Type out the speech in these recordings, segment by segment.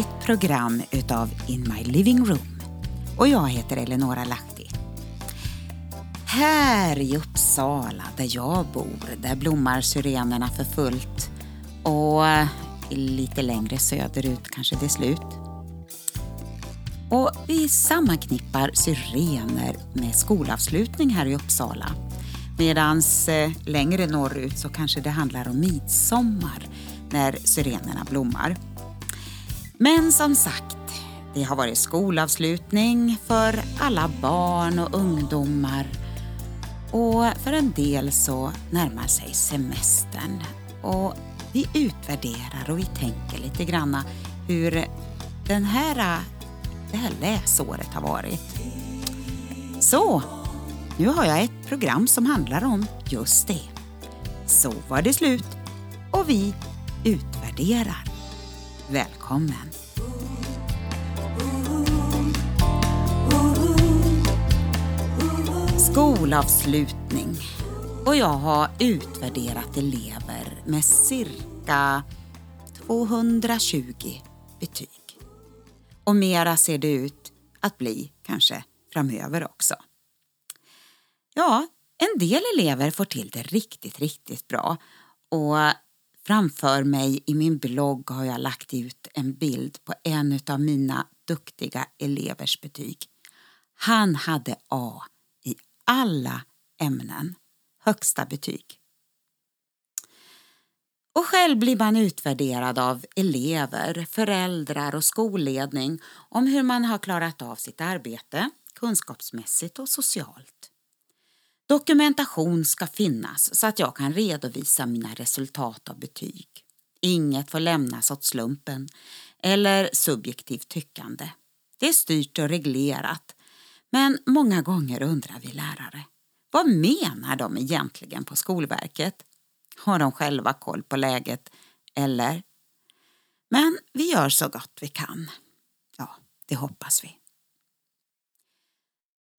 nytt program utav In My Living Room. Och jag heter Eleonora Lahti. Här i Uppsala, där jag bor, där blommar syrenerna för fullt. Och lite längre söderut kanske det är slut. Och vi sammanknippar syrener med skolavslutning här i Uppsala. Medan eh, längre norrut så kanske det handlar om midsommar när syrenerna blommar. Men som sagt, det har varit skolavslutning för alla barn och ungdomar och för en del så närmar sig semestern och vi utvärderar och vi tänker lite granna hur den här, det här läsåret har varit. Så, nu har jag ett program som handlar om just det. Så var det slut och vi utvärderar. Välkommen! Skolavslutning och jag har utvärderat elever med cirka 220 betyg. Och mera ser det ut att bli kanske framöver också. Ja, en del elever får till det riktigt, riktigt bra och framför mig i min blogg har jag lagt ut en bild på en av mina duktiga elevers betyg. Han hade A i alla ämnen, högsta betyg. Och själv blir man utvärderad av elever, föräldrar och skolledning om hur man har klarat av sitt arbete kunskapsmässigt och socialt. Dokumentation ska finnas så att jag kan redovisa mina resultat av betyg. Inget får lämnas åt slumpen eller subjektivt tyckande. Det är styrt och reglerat. Men många gånger undrar vi lärare, vad menar de egentligen på Skolverket? Har de själva koll på läget eller? Men vi gör så gott vi kan. Ja, det hoppas vi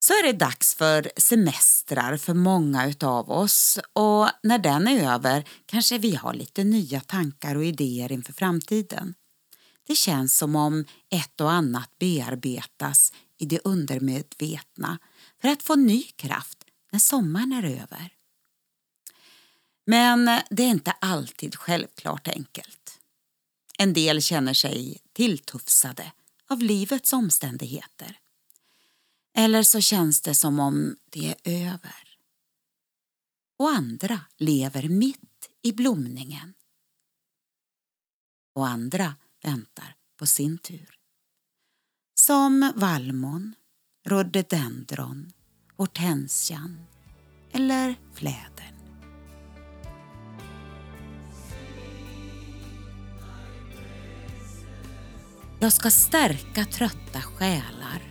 så är det dags för semestrar för många utav oss och när den är över kanske vi har lite nya tankar och idéer inför framtiden. Det känns som om ett och annat bearbetas i det undermedvetna för att få ny kraft när sommaren är över. Men det är inte alltid självklart enkelt. En del känner sig tilltufsade av livets omständigheter. Eller så känns det som om det är över. Och andra lever mitt i blomningen. Och andra väntar på sin tur. Som vallmon, rhododendron, hortensian eller flädern. Jag ska stärka trötta själar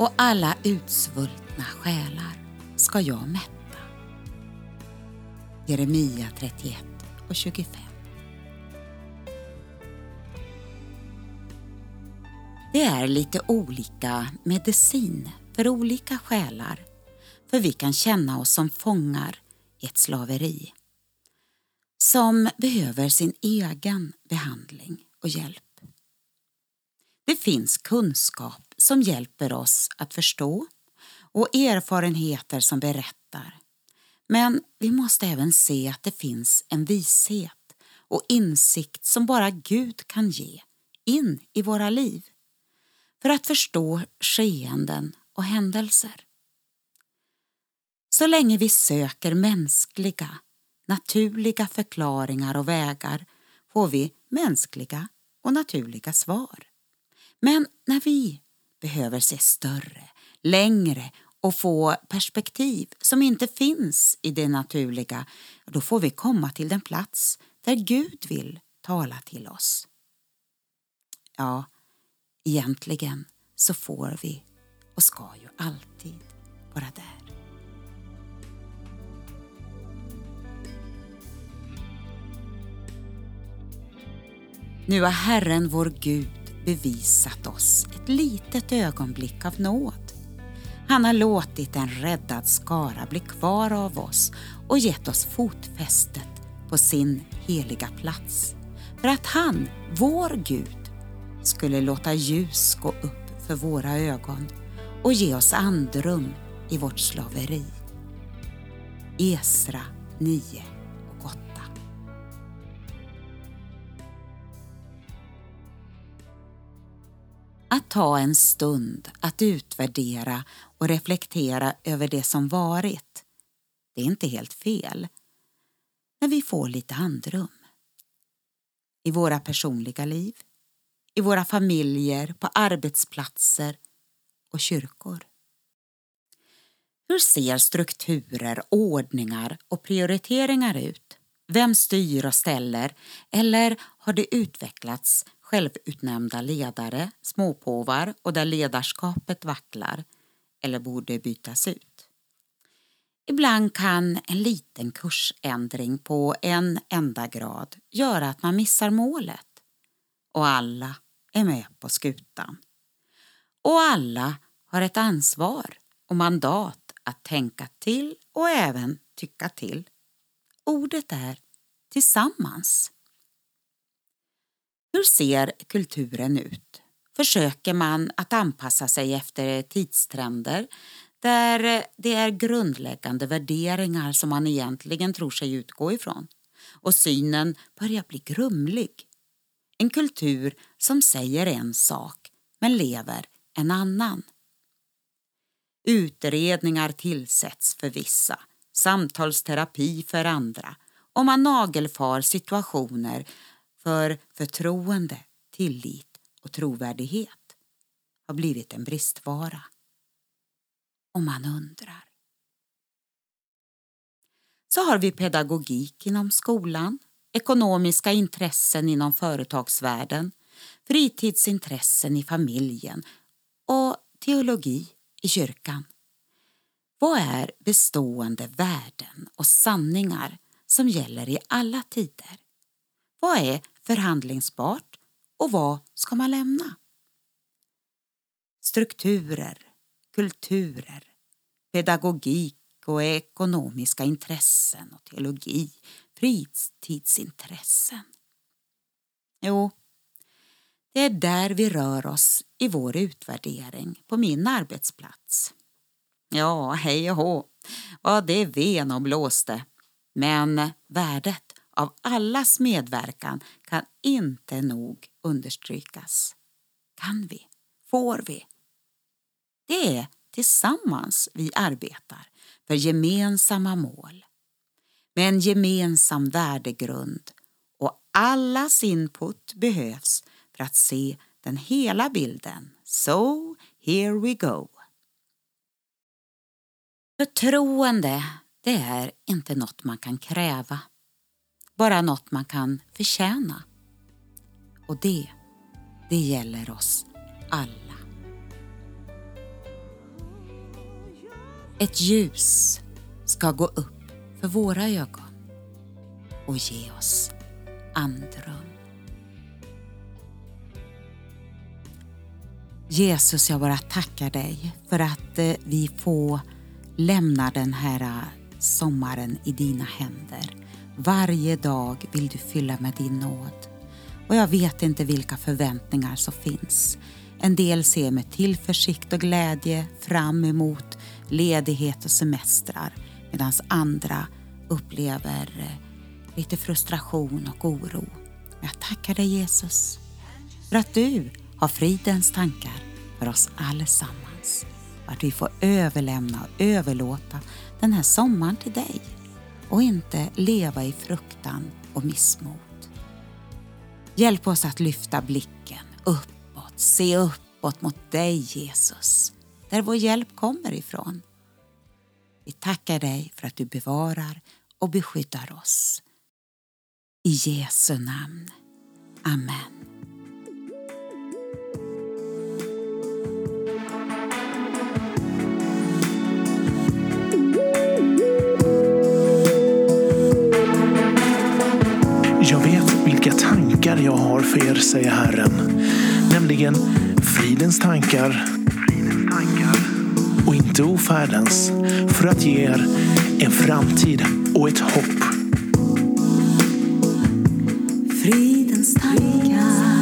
och alla utsvultna själar ska jag mätta. Jeremia 31 och 25. Det är lite olika medicin för olika själar för vi kan känna oss som fångar i ett slaveri som behöver sin egen behandling och hjälp. Det finns kunskap som hjälper oss att förstå och erfarenheter som berättar. Men vi måste även se att det finns en vishet och insikt som bara Gud kan ge in i våra liv för att förstå skeenden och händelser. Så länge vi söker mänskliga, naturliga förklaringar och vägar får vi mänskliga och naturliga svar. Men när vi behöver se större, längre och få perspektiv som inte finns i det naturliga, då får vi komma till den plats där Gud vill tala till oss. Ja, egentligen så får vi och ska ju alltid vara där. Nu har Herren vår Gud bevisat oss ett litet ögonblick av nåd. Han har låtit en räddad skara bli kvar av oss och gett oss fotfästet på sin heliga plats för att han, vår Gud, skulle låta ljus gå upp för våra ögon och ge oss andrum i vårt slaveri. Esra 9 Att ta en stund att utvärdera och reflektera över det som varit, det är inte helt fel. När vi får lite andrum. I våra personliga liv, i våra familjer, på arbetsplatser och kyrkor. Hur ser strukturer, ordningar och prioriteringar ut? Vem styr och ställer? Eller har det utvecklats självutnämnda ledare, småpåvar och där ledarskapet vacklar eller borde bytas ut? Ibland kan en liten kursändring på en enda grad göra att man missar målet. Och alla är med på skutan. Och alla har ett ansvar och mandat att tänka till och även tycka till. Ordet är tillsammans. Hur ser kulturen ut? Försöker man att anpassa sig efter tidstrender där det är grundläggande värderingar som man egentligen tror sig utgå ifrån och synen börjar bli grumlig. En kultur som säger en sak men lever en annan. Utredningar tillsätts för vissa, samtalsterapi för andra och man nagelfar situationer för förtroende, tillit och trovärdighet har blivit en bristvara. Och man undrar. Så har vi pedagogik inom skolan, ekonomiska intressen inom företagsvärlden, fritidsintressen i familjen och teologi i kyrkan. Vad är bestående värden och sanningar som gäller i alla tider? Vad är förhandlingsbart och vad ska man lämna? Strukturer, kulturer, pedagogik och ekonomiska intressen och teologi, fritidsintressen. Jo, det är där vi rör oss i vår utvärdering på min arbetsplats. Ja, hej och hå, vad det ven och blåste. Men värdet av allas medverkan kan inte nog understrykas. Kan vi? Får vi? Det är tillsammans vi arbetar för gemensamma mål med en gemensam värdegrund och allas input behövs för att se den hela bilden. So here we go. Förtroende, det är inte något man kan kräva. Bara något man kan förtjäna. Och det, det gäller oss alla. Ett ljus ska gå upp för våra ögon och ge oss andrum. Jesus, jag bara tackar dig för att eh, vi får lämna den här eh, sommaren i dina händer. Varje dag vill du fylla med din nåd. Och jag vet inte vilka förväntningar som finns. En del ser med tillförsikt och glädje fram emot ledighet och semestrar medan andra upplever eh, lite frustration och oro. Jag tackar dig Jesus för att du har fridens tankar för oss allesammans. Att vi får överlämna och överlåta den här sommaren till dig och inte leva i fruktan och missmod. Hjälp oss att lyfta blicken uppåt, se uppåt mot dig Jesus, där vår hjälp kommer ifrån. Vi tackar dig för att du bevarar och beskyddar oss. I Jesu namn. Amen. tankar jag har för er, säger Herren. Nämligen fridens tankar, fridens tankar och inte ofärdens. För att ge er en framtid och ett hopp. Fridens tankar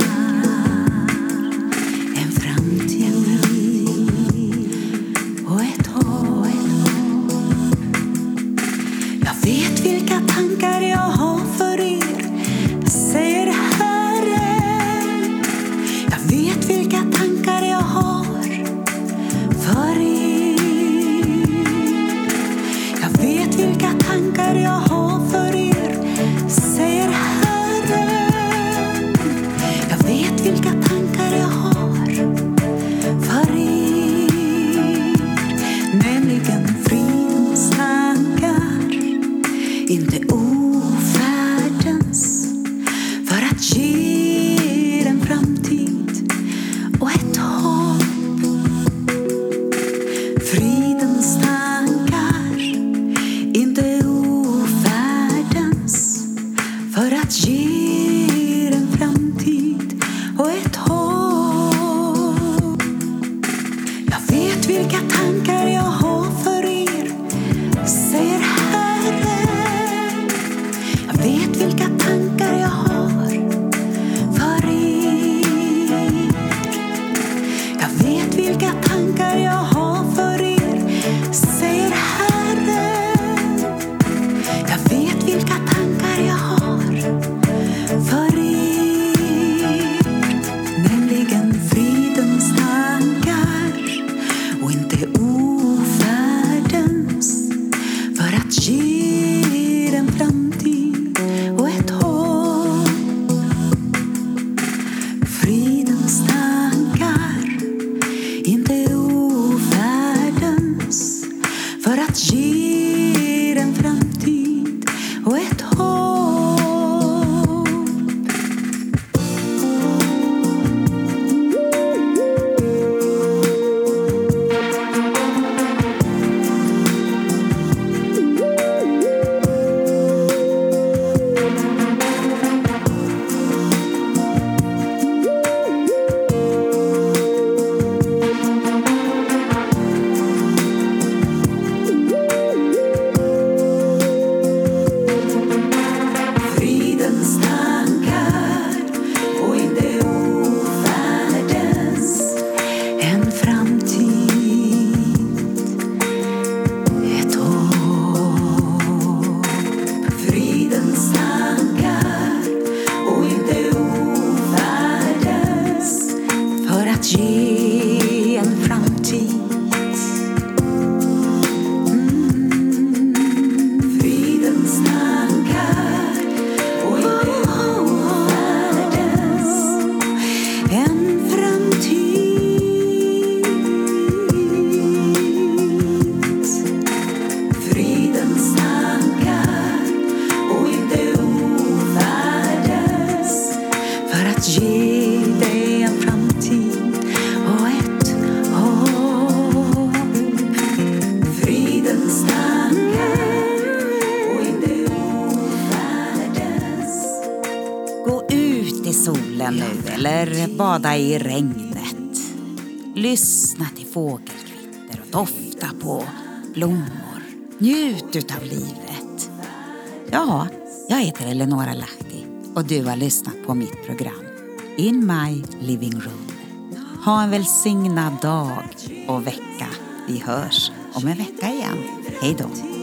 fika nu eller bada i regnet. Lyssna till fågelkvitter och dofta på blommor. Njut utav livet. Ja, jag heter Eleonora Lahti och du har lyssnat på mitt program In My Living Room. Ha en välsignad dag och vecka. Vi hörs om en vecka igen. Hej då!